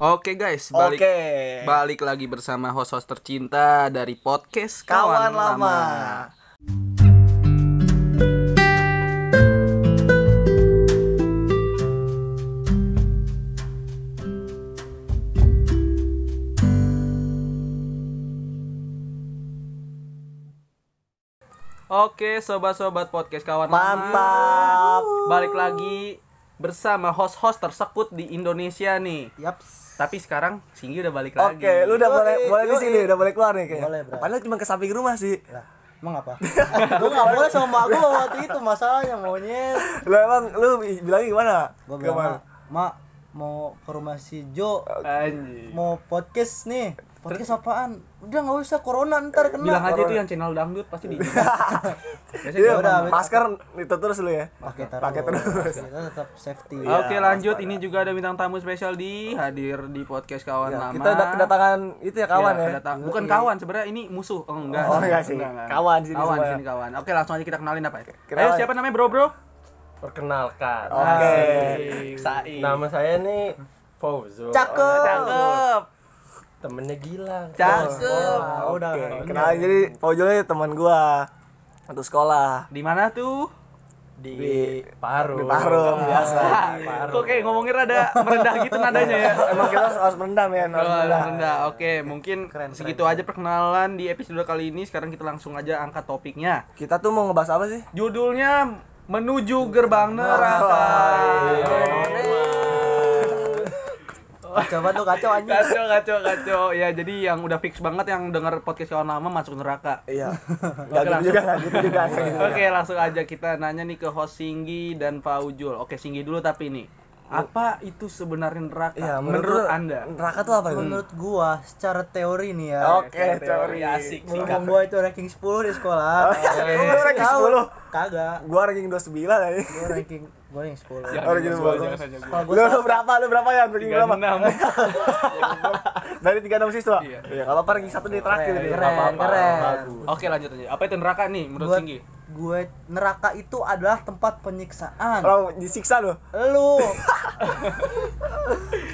Oke guys, balik Oke. balik lagi bersama host-host tercinta dari podcast Kawan lama. Oke, sobat-sobat podcast kawan Mantap. lama. Balik lagi bersama host-host tersekut di Indonesia nih. Yaps. Tapi sekarang Singgi udah balik lagi. Oke, lu udah boleh Yoi, boleh di sini, udah boleh keluar nih kayaknya. Boleh, Bray. Padahal cuma ke samping rumah sih. Lah, emang apa? Gua enggak boleh sama mak gua waktu itu masalahnya monyet. Lu emang lu bilangnya gimana? Gua bilang? "Mak, mau ke rumah si Jo, Anjing. mau podcast nih." Podcast apaan? Udah nggak usah corona ntar kena. Bilang aja itu yang channel dangdut pasti di. Biasanya Iya, udah, masker itu terus lu ya. pakai terus. Pakai terus. Kita tetap safety. Oke lanjut ini juga ada bintang tamu spesial di hadir di podcast kawan Ya, lama. kita ada kedatangan itu ya kawan Iya, ya. kedatang- Bukan kawan sebenarnya ini musuh. Oh enggak. Oh, enggak sih. Kawan sini Kawan sini kawan. Oke langsung aja kita kenalin apa ya. Kenalan. Ayo siapa namanya bro bro? Perkenalkan. Oke. Sai. Nama saya nih Fauzo. Cakep. Cakep. Temennya Gilang. Cakep. Ah, udah. Oke, kenalin jadi Paujolnya teman gua. Untuk sekolah. Di mana tuh? Di, Di- Paru. Di Parung biasa. Kok kayak ngomongin rada merendah gitu nadanya ya? Emang kita harus merendam ya, harus Oh, merendam. rendah. Oke, mungkin Keren, segitu aja perkenalan di episode kali ini. Sekarang kita langsung aja angkat topiknya. Kita tuh mau ngebahas apa sih? Judulnya menuju gerbang neraka. Coba tuh kacau anjing. Kacau, kacau, kacau. Ya, jadi yang udah fix banget yang denger podcast kawan lama masuk neraka. Iya. Gitu juga, enggak gitu juga. nggak gitu juga. Oke, langsung aja kita nanya nih ke host Singgi dan Pak Ujul. Oke, Singgi dulu tapi nih. Apa itu sebenarnya neraka? Iya, menurut, lu, Anda? Neraka tuh apa itu? Menurut gua secara teori nih ya. Oke, teori. asik Berhubung gua itu ranking 10 di sekolah. Lu ranking Tahu. 10? Kagak. Gua ranking 29 aja. Gua ranking gua ranking 10. Jangan Oh, gitu. Kalau Lu, lu berapa? Lu berapa ya? Ranking berapa? 36. Dari 36 siswa? Iya. Iya, kalau apa ranking 1 di terakhir Keren, nih. keren, keren. Bagus. Oke, lanjut aja. Apa itu neraka nih menurut Singgi? gue neraka itu adalah tempat penyiksaan. Kalau disiksa lu. Lu.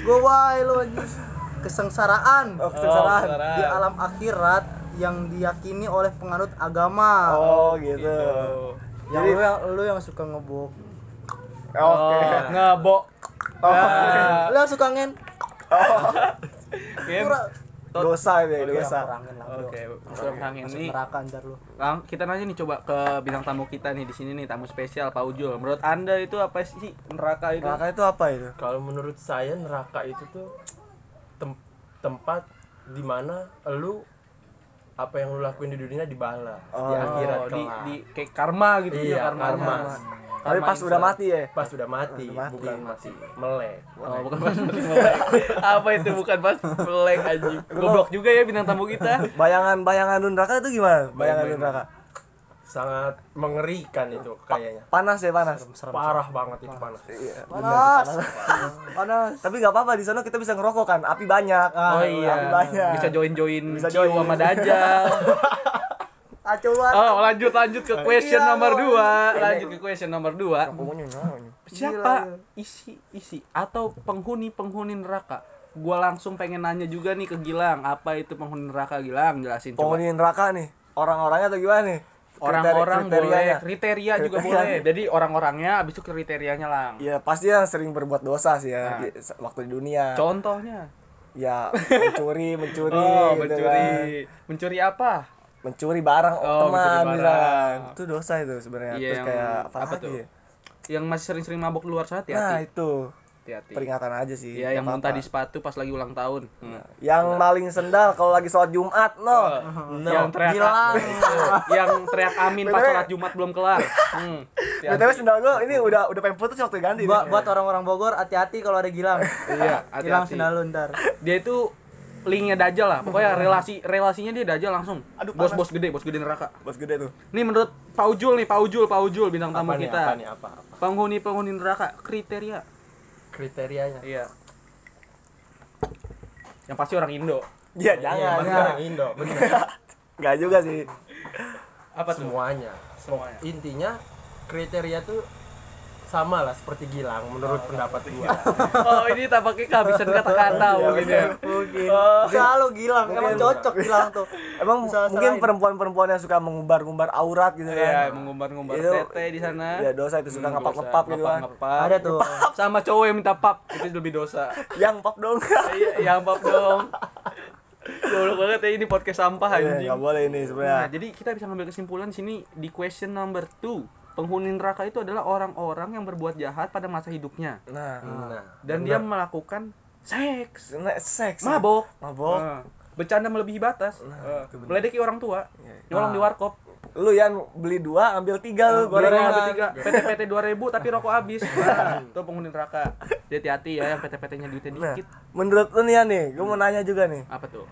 gue wae lu anjing. Kesengsaraan Oh, kesengsaraan. kesengsaraan. di alam akhirat yang diyakini oleh penganut agama. Oh, gitu. Yang Jadi- lu yang lu yang suka ngebok. Oke. Oh, ngebok. Oh, Ah, Lu yang suka ngen. game. Kurang- Dosa itu ya, dosa. Oke, kurang angin nih. neraka ntar lu. Lang, kita nanya nih coba ke bintang tamu kita nih di sini nih tamu spesial Pak Ujul. Menurut Anda itu apa sih neraka itu? Neraka itu apa itu? Kalau menurut saya neraka itu tuh tem- tempat di mana lu apa yang lu lakuin di dunia dibalas Oh, di akhirat di, kelak. di kayak karma gitu Iya, ya karma. karma. Tapi pas udah mati ya. pas sudah mati, Pas udah mati. bukan masih melek. Oh, bukan pas melek. Apa itu bukan pas melek anjing. Goblok juga ya bintang tamu kita. Bayangan-bayangan neraka itu gimana? Bayangan neraka. Sangat mengerikan itu kayaknya. Panas ya, panas. Parah banget itu panas. Iya. Panas. Panas. Tapi nggak apa-apa di sana kita bisa ngerokok kan, api banyak. Oh Api iya. banyak. Bisa join-join Bisa Ciu join. sama banget. Oh, lanjut lanjut ke question Iya, nomor gua- 2. Lanjut ke question nomor 2. Pokoknya nyawanya. Siapa isi isi atau penghuni-penghuni neraka? Gua langsung pengen nanya juga nih ke Gilang, apa itu penghuni neraka Gilang? Jelasin coba. Penghuni neraka nih. Orang-orangnya atau gimana nih? Orang-orang boleh, kriterianya. kriteria juga Kriteria. boleh. Jadi orang-orangnya abis itu kriterianya lang. Ya pasti yang sering berbuat dosa sih Nah. ya di- waktu di dunia. Contohnya. Ya mencuri, mencuri, Oh, gitu mencuri. kan. Mencuri apa? mencuri barang Oh, mencuri teman barang. misalkan. Itu dosa itu sebenarnya. Iya, Terus yang- kayak apa, apa lagi tuh? ya? Yang masih sering-sering mabuk di luar sana Nah, hati-hati. itu Hati-hati. peringatan aja sih. Iya, yang muntah di sepatu pas lagi ulang tahun. Hmm. Yang maling sendal kalau lagi sholat Jumat, no. No. Yang teriak Gilang. yang teriak amin pas sholat Jumat belum kelar. Hmm. BTW sendal gua ini udah udah pengen putus waktu ganti. Buat buat orang-orang Bogor hati-hati kalau ada Gilang. Iya, Gilang sendal lu ntar. Dia itu linknya Dajjal lah. Pokoknya relasi relasinya dia Dajjal langsung. Aduh, Bos-bos gede, bos gede neraka. Bos gede tuh. Nih menurut Pak Ujul nih, Pak Ujul, Pak Ujul bintang tamu Apa nih, kita. apa nih, apa, apa? Penghuni-penghuni neraka kriteria. Kriterianya. Iya. Yang pasti orang Indo. Iya, Iya, jangan. jangan. orang Indo, bener. Enggak juga sih. Apa tuh? Semuanya. Semuanya. Intinya kriteria tuh sama lah seperti Gilang menurut pendapat gua. Oh, ini tampaknya kehabisan kata-kata mungkin ya. Mungkin. Oh. Selalu Gilang, emang cocok Gilang tuh. Emang Bisa mungkin perempuan-perempuan yang suka mengumbar-ngumbar aurat gitu Iya, kan. mengumbar-ngumbar Itu- tete di sana. Ya dosa itu suka Hmm, ngepap-ngepap dosa. gitu kan. Ada tuh. Sama cowok yang minta pap, itu lebih dosa. Yang pap dong. Iya, yang pap dong. Goblok banget ya ini podcast sampah Iya, anjing. nggak boleh ini Nah, sebenarnya. jadi kita bisa ngambil kesimpulan di sini di question number 2. Penghuni neraka itu adalah orang-orang yang berbuat jahat pada masa hidupnya Nah, Nah, dan dia melakukan seks, Nah, seks. mabok, Mabok. Nah, bercanda melebihi batas, Nah, Eh, meledeki orang tua, Iya. nyolong di warkop, Lu yang beli dua, ambil tiga lu gorengan gorengan. ambil tiga, PT-PT 2000 tapi rokok habis. Nah, itu penghuni neraka. Hati-hati ya yang PT-PT-nya duitnya Nah, dikit. menurut lu nih ya nih, gue mau nanya juga nih. Apa tuh?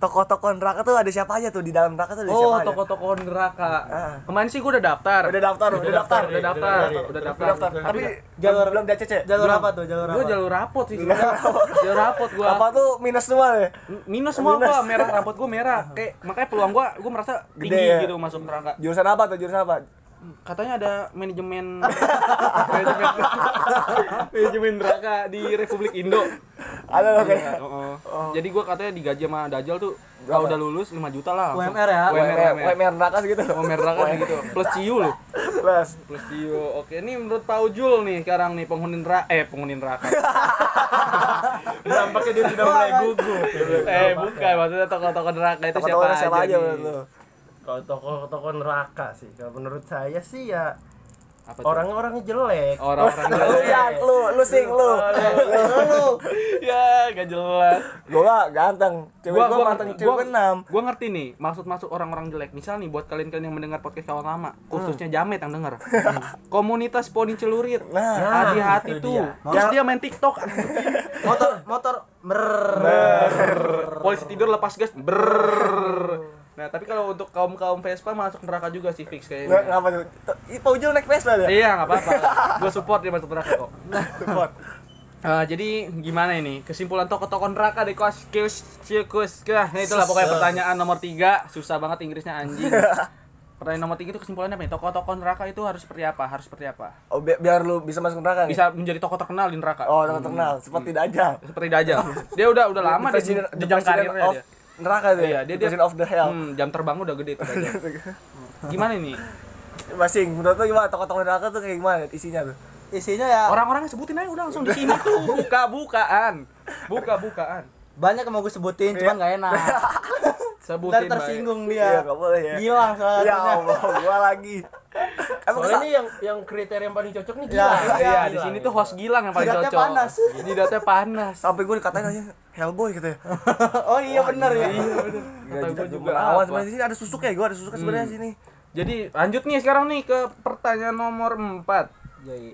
Tokoh-tokoh neraka tuh ada siapa aja tuh di dalam neraka tuh ada Oh, siapa aja? tokoh-tokoh neraka. Ah. Kemarin sih gua udah daftar. Udah daftar, udah daftar. Udah daftar, udah daftar. Udah daftar. Tapi Jalur- belum DCC. Jalur Belum. apa tuh? Jalur Gua apa? jalur rapot sih jalur rapot gua. Apa tuh minus semua ya? minus semua gua merah rambut gua merah kayak makanya peluang gua gua merasa Gede tinggi ya? gitu masuk neraka Jurusan apa tuh? Jurusan apa? Katanya ada manajemen manajemen manajemen neraka di Republik Indo Ada loh Iya, kayak. oh, oh. jadi gua katanya digaji sama Dajjal tuh kalau udah lulus 5 juta lah langsung. UMR ya? UMR, WMR, UMR. WMR neraka segitu. UMR neraka gitu plus ciu loh Plus. plus ciu oke ini menurut Pak Ujul nih sekarang nih penghuni neraka eh penghuni neraka nampaknya dia sudah mulai gugup. eh bukan maksudnya tokoh-tokoh neraka itu siapa, siapa aja nih? Lu? Kalau tokoh-tokoh neraka sih, kalau menurut saya sih ya orang-orangnya jelek. orang-orang Lu jelek. ya, lu, lu sing lu. Lu. ya gak jelas Gua gak ganteng. Cewek gua, gua mantan cewek gua- enam. Gua ngerti nih maksud masuk orang-orang jelek. Misal nih buat kalian-kalian yang mendengar podcast kawan lama, khususnya Jamet yang denger. Komunitas poni celurit. Nah, hati-hati itu tuh. dia. Terus dia main TikTok. Motor motor mer. Polisi tidur lepas gas. Brrrr. Nah, tapi kalau untuk kaum-kaum Vespa masuk neraka juga sih fix kayaknya. Pak Ujul naik Vespa dia. Iya, nggak apa-apa. Gue support dia masuk neraka kok. Support. Eh, jadi gimana ini kesimpulan tokoh-tokoh neraka di kos kius kius nah, itulah pokoknya pertanyaan nomor tiga susah banget Inggrisnya anjing pertanyaan nomor tiga itu kesimpulannya apa nih tokoh-tokoh neraka itu harus seperti apa harus seperti apa Oh, bi- biar lu bisa masuk neraka nih. bisa menjadi tokoh terkenal di neraka Oh, terkenal. Seperti Dajjal. seperti Dajjal dia udah udah lama the jenjang karirnya dia Neraka tuh. Iya, ya? dia- The dia- President of the Hell. hmm, jam terbang udah gede tuh Dajjal gimana ini Masing, menurut lu gimana tokoh-tokoh neraka tuh kayak gimana isinya tuh? Isinya ya orang-orang sebutin aja udah langsung di sini tuh buka-bukaan buka-bukaan banyak yang mau gue sebutin, cuman gak enak. Ntar sebutin baik. tersinggung Iya, dia. enggak boleh ya. Gilang salah Ya. Allah, gua lagi. Emang Soalnya ini yang yang kriteria yang paling cocok nih Ya, Gilang. Iya, di sini tuh host Gilang yang paling Jidatnya cocok. panas. Jidatnya panas. sampai gue dikatain aja Hellboy gitu ya. oh iya bener ya. Iya, bener. Gila, Kata juga sebenarnya di sini ada susuk ya, gua ada susuk sebenarnya Hmm. sini. Jadi lanjut nih sekarang nih ke pertanyaan nomor 4. Jadi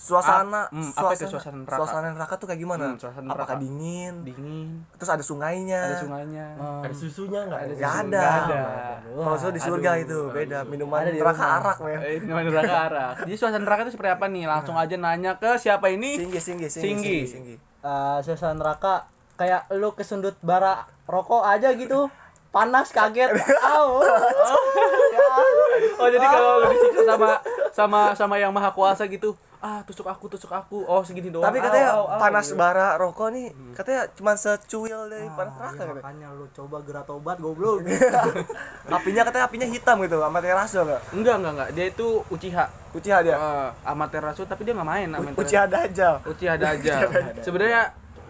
Suasana, Ap- hmm, apa itu suasana neraka? Suasana neraka tuh kayak gimana? Hmm, suasana neraka. Apakah dingin? Dingin, Terus ada sungainya. ada sungainya. Ada susunya nggak? Ada Nggak susu, ada. ada. Kalau itu di surga Aduh, itu beda, minuman Ada di neraka rumah. arak, men. Eh, ini neraka arah. Jadi suasana neraka itu seperti apa nih? Langsung aja nanya ke siapa ini? Singgi, singgi, singgi, Singgi. singgi, singgi. eh, suasana neraka kayak lu kesundut bara rokok aja gitu. Panas kaget. Au. Ya. Oh, jadi kalau lu disiksa sama sama sama yang maha kuasa gitu. Ah, tusuk aku, tusuk aku. Oh, segini doang. Tapi katanya Au, au, au. panas bara rokok nih, katanya cuma secuil dari Ah, panas neraka katanya. makanya lu coba gerak tobat goblok. Apinya katanya apinya hitam gitu, Amaterasu enggak? Enggak, enggak, enggak. Dia itu Uchiha. Uchiha dia. Uh, Amaterasu tapi dia nggak main Amaterasu. Uchiha Dajjal. Uchiha Dajjal. Sebenarnya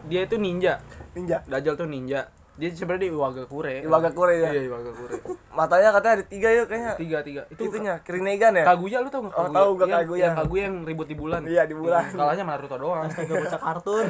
dia itu ninja. Ninja. Dajjal tuh ninja. Dia sebenarnya di Iwagakure. Iwagakure ya. Iya, Iwagakure. Matanya katanya ada tiga yuk kayaknya. Tiga, tiga. Itu Itunya, Rinnegan ya? Kaguya lu tau nggak Oh, Kaguya? tahu gua Yang- Kaguya. Yang Kaguya yang ribut di bulan. Iya, di bulan. Kalahnya sama Naruto doang. Astaga bocah kartun.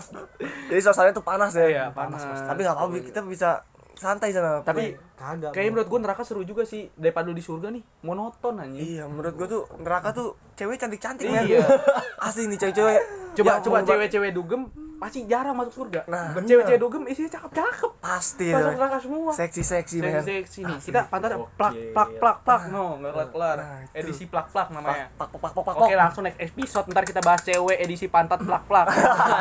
Jadi suasananya tuh panas ya. Iya, panas. Tapi nggak apa-apa, kita bisa santai sana. Tapi Kagak. kayaknya menurut gua neraka seru juga sih daripada lu di surga nih. Monoton anjing. Iya, menurut gua tuh neraka tuh cewek cantik-cantik men. Iya. Asli nih cewek-cewek. Coba yang coba cewek-cewek dugem pasti jarang masuk surga. Nah, cewek-cewek dugem isinya cakep-cakep. pasti Masuk neraka semua. Seksi-seksi men. Seksi nih. Kita pantatnya Oke. plak plak plak plak. No, enggak kelar-kelar. Nah. Edisi plak plak namanya. Pak pak pak pak pak. Oke, langsung next episode ntar kita bahas cewek edisi pantat plak plak.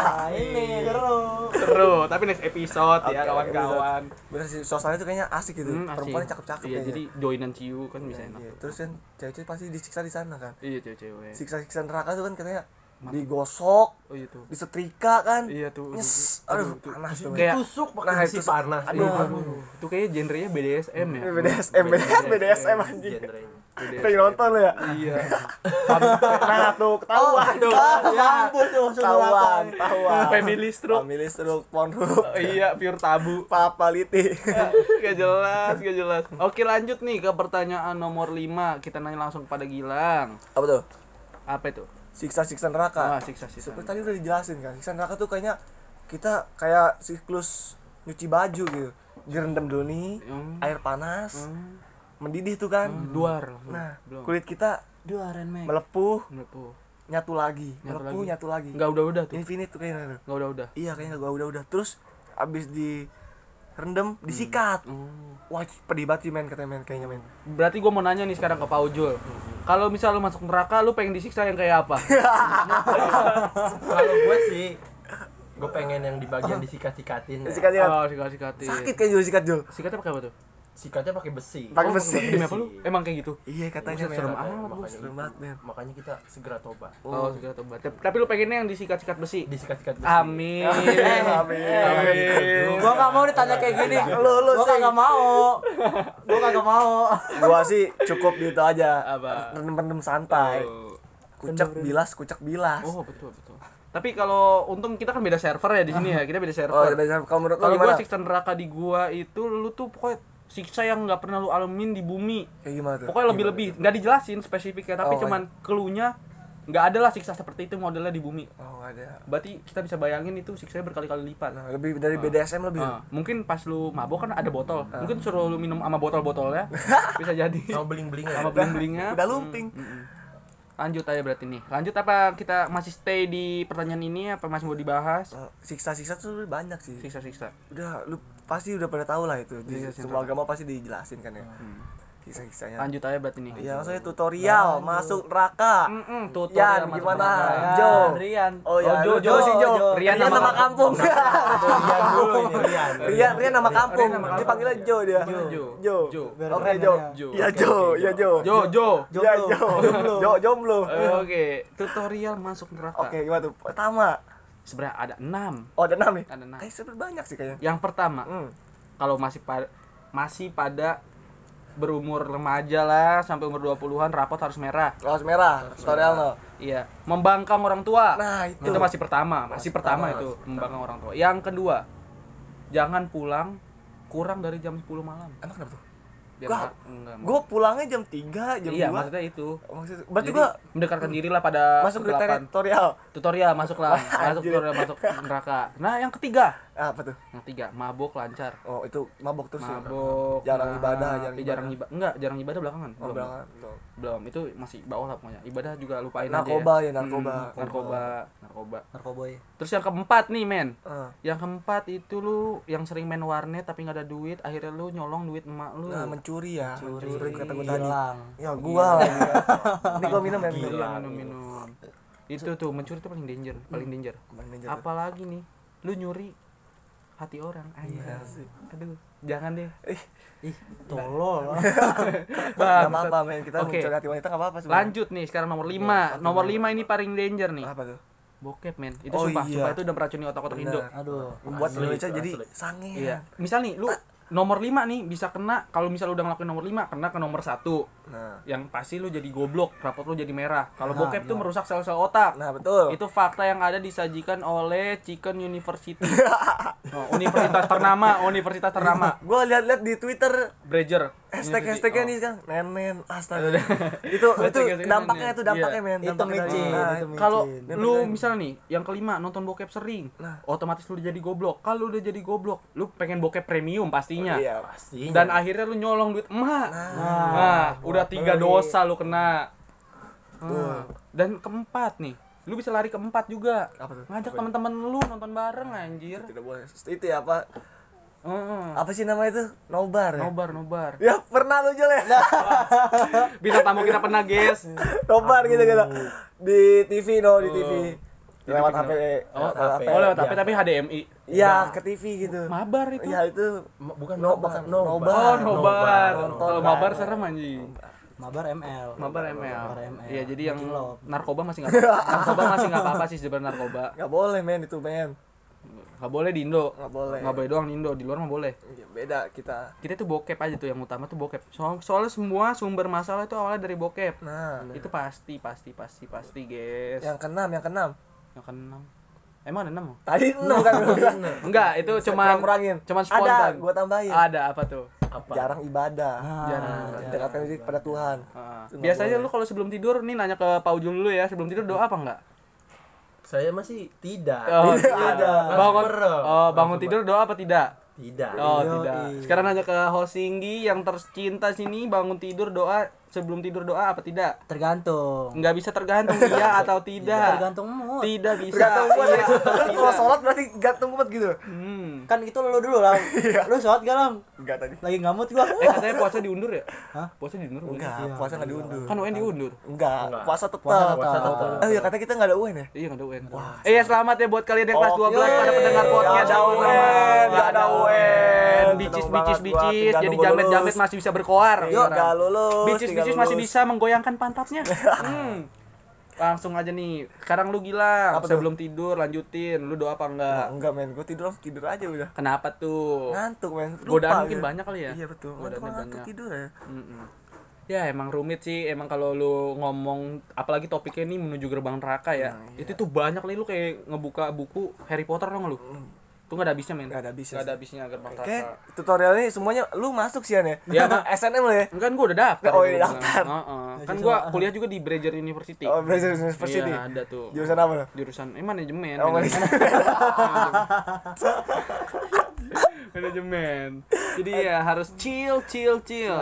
Nah, ini seru. seru tapi next episode ya kawan-kawan Bener sih, suasananya tuh kayaknya asik gitu. Hmm. Perempuannya cakep-cakep iya jadi joinan ciu kan bisa enak Iya, Terus kan cewek-cewek pasti disiksa di sana kan. iya cewek-cewek Siksa-siksa neraka tuh kan katanya digosok, oh iya tuh disetrika kan. iya tuh Nyes, aduh, panas tuh. Kayak- tusuk Nah, pakai besi itu- panas aduh, Iya. aduh. itu kayaknya genrenya BDSM ya BDSM, BDSM, BDSM anjing. Pengen nonton lo ya? iya Nah tuh, ketahuan tuh. mampus tuh Ketahuan, ketahuan. family stroke Family stroke, Pornhub, Oh, iya pure tabu Papa Liti. gak jelas gak jelas oke lanjut nih ke pertanyaan nomor 5 kita nanya langsung kepada Gilang Apa tuh? apa itu Siksa-siksa neraka. ah siksa siksa Seperti tadi udah dijelasin kan, siksa neraka tuh kayaknya kita kayak siklus nyuci baju gitu. Direndam dulu nih, Hmm. air panas, Hmm. mendidih tuh kan. duar Nah, belum kulit kita Dua Iron Man. melepuh, melepuh nyatu lagi, Nyatu melepuh, lagi. nyatu lagi. nggak udah udah tuh Infinite tuh kayaknya tuh. nggak udah udah Iya kayaknya gua udah-udah. Terus abis di rendam, disikat. Hmm. Wah, pedih banget sih men katanya men kayaknya men. Berarti gue mau nanya nih sekarang ke Pak Ujul. Kalau misal lu masuk neraka, lu pengen disiksa yang kayak apa? kalau gue sih gue pengen yang di bagian disikat-sikatin Disikat ya. Oh, sikat-sikatin. Sakit kayak Jul sikat Jul. Sikatnya pakai apa tuh? Sikatnya pakai besi Pakai Oh, besi. Demi apa lu? Emang kayak gitu? Iya katanya Buset, serem Makanya- amat, makanya, Serem banget men. makanya kita segera tobat Oh, sikat tobat. Tapi- Tapi lu pengennya yang disikat-sikat besi? disikat-sikat besi Amin. Amin. Amin. Gua gak mau ditanya kayak gini. Lu lu Gua kagak mau. Gua kagak mau. Gua sih cukup gitu aja. Apa? Rendem-rendem santai. Oh. Kucek bilas, kucek bilas. Oh, betul betul. Tapi kalau untung kita kan beda server ya di sini ya. Kita beda Oh, server. dari kalau menurut lo Kalau gua gimana? siksa neraka di gua itu lu tuh pokoknya siksa yang nggak pernah lu alamin di bumi. Kayak gimana tuh? Pokoknya lebih-lebih nggak dijelasin spesifiknya tapi Oh, cuman cluenya nggak ada lah siksa seperti itu modelnya di bumi. Oh, ada. Berarti kita bisa bayangin itu siksanya berkali-kali lipat. Nah, lebih dari BDSM lebih. Ah, mungkin pas lu mabok kan ada botol. Mungkin suruh lu minum sama botol-botolnya. bisa jadi. sama beling-beling Sama beling-belingnya. Udah lumping. Hmm, hmm, hmm. Lanjut aja berarti nih. Lanjut apa kita masih stay di pertanyaan ini apa masih mau dibahas? Oh, Siksa-siksa tuh banyak sih. Siksa-siksa. Udah lu pasti udah pada tahu lah itu. Di Siksa-siksa. semua agama pasti dijelasin kan ya. Siksa-siksanya. Lanjut aja berarti nih. Iya, maksudnya tutorial masuk neraka. Mm-mm, Yan, tutorial masuk gimana? Jo. Rian. Oh ya, Jo, lu- Jo, Jo si Jo. Rian Rian nama nama kampung. Rian dulu ini Rian Rian, Rian nama kampung. Dipanggilnya Jo dia. Jo. Jo. Jo. Jo. Biar Oke, Jo. ya. Jo. Iya, Jo. Iya, Jo. Jo, Jo. Iya, Jo. Jomblo. Jo, jomblo. Eh, Oke, tutorial masuk neraka. Oke, gimana tuh? Pertama. Sebenarnya ada enam. Oh, ada enam nih. Ada enam. Kayak sebenarnya banyak sih kayaknya. Yang pertama, Hmm. kalau masih pada masih pada berumur remaja lah sampai umur 20-an rapot harus merah. Kaos merah, tutorial no. Iya, membangkang orang tua. Nah, itu. itu masih pertama, masih pertama pertama, itu membangkang orang tua. Yang kedua, jangan pulang kurang dari jam 10 malam. Emang kenapa tuh? Biar Gua- nggak- enggak, Gua pulangnya jam 3, jam iya, 2. maksudnya itu. Maksudnya, berarti Jadi, gua mendekatkan diri lah pada masuk ke tutorial. tutorial masuk lah, masuk tutorial masuk neraka. Nah, yang ketiga, Apa tuh? yang ketiga, mabok lancar. Oh, itu mabok terus ya. Mabok, Jarang nah, ibadah, jarang iya, jarang ibadah. ibadah. Enggak, jarang ibadah belakangan. Oh, belum. belakang. Belum. belum itu masih bawah lah pokoknya ibadah juga lupain Narkoba aja ya, narkoba. Hmm, narkoba narkoba Narkoboy. terus yang keempat nih men Ah. yang keempat itu lu yang sering main warnet tapi nggak ada duit akhirnya lu nyolong duit emak lu Nah, mencuri ya. Curi. Seperti kata gua tadi. Hilang. Ya, gua lagi. Ini gua minum ya, minum. Minum minum itu tuh mencuri itu paling danger paling danger Paling danger tuh. apalagi nih lu nyuri hati orang Iya anjir sih. aduh jangan deh Ih, Ih, tolol. Enggak Bang, apa-apa, men. Kita Oke. mencuri hati wanita enggak apa-apa sebenarnya. lanjut nih sekarang nomor 5 nomor 5 ini paling danger nih Apa tuh? bokep men itu Oh, sumpah iya. sumpah itu udah meracuni otak-otak Indo. Aduh. Membuat Indonesia jadi sange. Iya. Misal nih lu nomor 5 nih bisa kena kalau misal lu udah ngelakuin nomor 5 kena ke nomor 1. Nah, Yang pasti lu jadi goblok, rapot lu jadi merah. Kalau Nah, bokep tuh merusak sel-sel otak. nah betul. Itu fakta yang ada disajikan oleh Chicken University. Oh, universitas ternama, universitas ternama. Gua lihat-lihat di Twitter Bridger. Hashtag University. hashtagnya Oh. nih kan nenen astaga itu itu dampaknya itu dampaknya Iya. men Itu dampaknya nah, micin. Kalau lu misalnya nih, yang kelima nonton bokep sering, Nah. otomatis lu udah jadi goblok. Kalau udah jadi goblok, lu pengen bokep premium pastinya. iya pasti Dan akhirnya lu nyolong duit emak. Nah. Nah, udah tiga dosa lu kena. Hmm. Dan keempat nih, lu bisa lari keempat juga. apa tuh Ngajak teman-teman lu nonton bareng anjir. tidak boleh itu ya apa Heeh. apa sih nama itu nobar ya Nobar, nobar. ya pernah lu Jul ya Bintang tamu kita pernah, guys. nobar gitu gitu di TV no di TV lewat TV HP Oh, lewat Oh, lewat HP Iya. tapi HDMI. Iya, ke TV gitu. Mabar itu. Iya, itu bukan No, nobar, nobar. Oh, nobar. Kalau mabar serem anjing. Mabar ML. Mabar ML. Mabar ML. Iya, jadi yang narkoba masih nggak apa-apa. narkoba masih nggak apa-apa sih sebenarnya narkoba. nggak boleh men itu men. Nggak boleh di Indo. Nggak boleh. Nggak boleh doang di Indo, di luar mah boleh. Iya, beda kita. Kita tuh bokep aja tuh yang utama tuh bokep. Soal soalnya semua sumber masalah itu awalnya dari bokep. Nah, Itu pasti, pasti, pasti, pasti, guys. yang keenam, yang keenam. Yang keenam. Emang ada enam? Tadi enam kan. Enggak, itu cuman kurangin. cuman Ada, spontan. gua tambahin. Ada apa tuh? Apa? Jarang ibadah. Jarang. Dekatkan diri pada Tuhan. Ah. Biasanya boleh. lu kalau sebelum tidur nih nanya ke Paujul dulu ya, sebelum tidur doa apa enggak? Saya masih tidak. Oh, Tidak. Bangun merem. Oh, bangun tidur doa apa tidak? Tidak. Oh, tidak. Sekarang nanya ke Hosinggi yang tercinta sini bangun tidur doa sebelum tidur doa apa tidak? Tergantung. Enggak bisa tergantung iya atau tidak. Tergantung mood. Tidak bisa. Tergantung Iya ya. Kalau sholat berarti gantung kuat gitu. Hmm. Kan itu lu dulu lah. lu sholat gak lang? Enggak tadi. Lagi ngamut gua. Eh katanya puasa diundur ya? Hah? Puasa diundur? Enggak, puasa enggak diundur. Kan UN diundur. Enggak, Enggak. puasa tetap. Puasa Puasa tetap. tetap. Oh iya, katanya kita enggak ada UN ya? Iya nggak ada UN. Eh ya selamat ya buat kalian yang kelas Oh, 12 pada pendengar yeay, podcast. nggak ada UN, nggak ada UN. Bicis bicis Jadi jamet jamet masih bisa berkoar. Yuk, enggak lulus. Bicis bicis masih bisa menggoyangkan pantatnya. Hmm. Langsung aja nih. Sekarang lu gila. Apa? Sebelum tidur lanjutin. Lu doa apa Nah, enggak? enggak men, gua tidur langsung tidur aja udah. Kenapa tuh? Ngantuk men. Lupa Godaan mungkin banyak kali ya? Iya betul. Ngantuk banyak. tidur ya. Mm-mm. Ya emang rumit sih emang kalau lu ngomong apalagi topiknya ini menuju gerbang neraka ya. Nah, iya. Itu tuh banyak nih lu kayak ngebuka buku Harry Potter dong lu. Tuh gak ada habisnya men. Nggak ada habisnya Nggak ada habisnya gerbang Oke, neraka. tutorial ini semuanya lu masuk sih ya. Iya. SNM lu ya. Kan gua udah daftar. Oh, iya, daftar. Heeh. Kan gua kuliah juga di Brazier University. Oh, Brazil University. Iya, ada tuh. Jurusan apa? Jurusan eh manajemen. Oh, manajemen. manajemen. Jadi ya harus chill chill chill.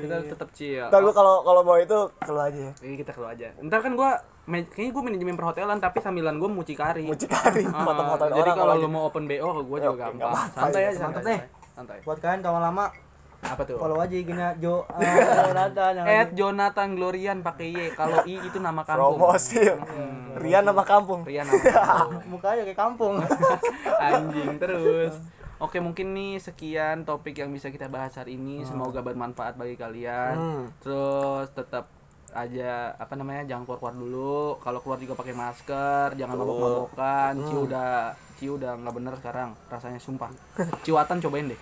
Kita tetap chill. Ntar lu kalau kalau mau itu keluar aja ya. Ini kita keluar aja. Ntar kan gua ma- kayaknya gua manajemen perhotelan tapi sambilan gua mucikari. Mucikari, Ah, foto-fotoin jadi orang kalau lu mau open BO ke gua juga gampang. apa-apa, Santai ya. aja, santai. nih. Santai. Buat kalian kawan lama, Apa tuh? follow aja IG-nya Jo. Ah, Jonathan yang Ed Jonathan Glorian pakai Y. Kalau I itu nama kampung. Promosi. Rian nama kampung. Rian nama kampung. mukanya kayak kampung. Anjing terus. Oke mungkin nih sekian topik yang bisa kita bahas hari ini. Semoga bermanfaat bagi kalian. Hmm. Terus tetap aja apa namanya jangan keluar keluar dulu. Kalau keluar juga pakai masker. Jangan mabok-mabokan. Ciu udah ciu udah nggak bener sekarang rasanya sumpah. Ciwatan cobain deh.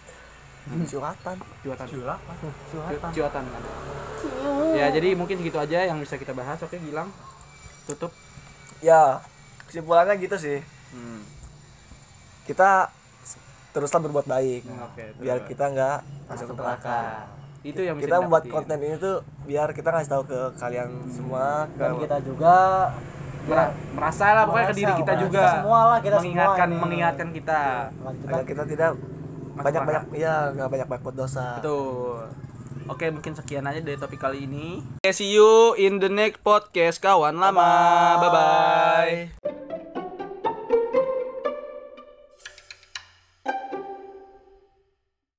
Suratan. Ciwatan. Cilapa. Ci- Ciwatan. Ya jadi mungkin segitu aja yang bisa kita bahas. Oke Gilang tutup. Ya, kesimpulannya gitu sih. Hmm. Kita teruslah berbuat baik. Oke. Biar kita nggak masuk ke neraka. Itu yang Kita membuat konten ini tuh biar kita ngasih tahu ke kalian semua ke Dan kita juga Mer- merasa lah pokoknya ke diri kita juga. Kita semua lah, kita mengingatkan semua mengingatkan kita. Agar kita tidak banyak banyak ya nggak banyak banyak buat dosa. betul. Oke mungkin sekian aja dari topik kali ini. Okay, see you in the next podcast kawan lama. Bye bye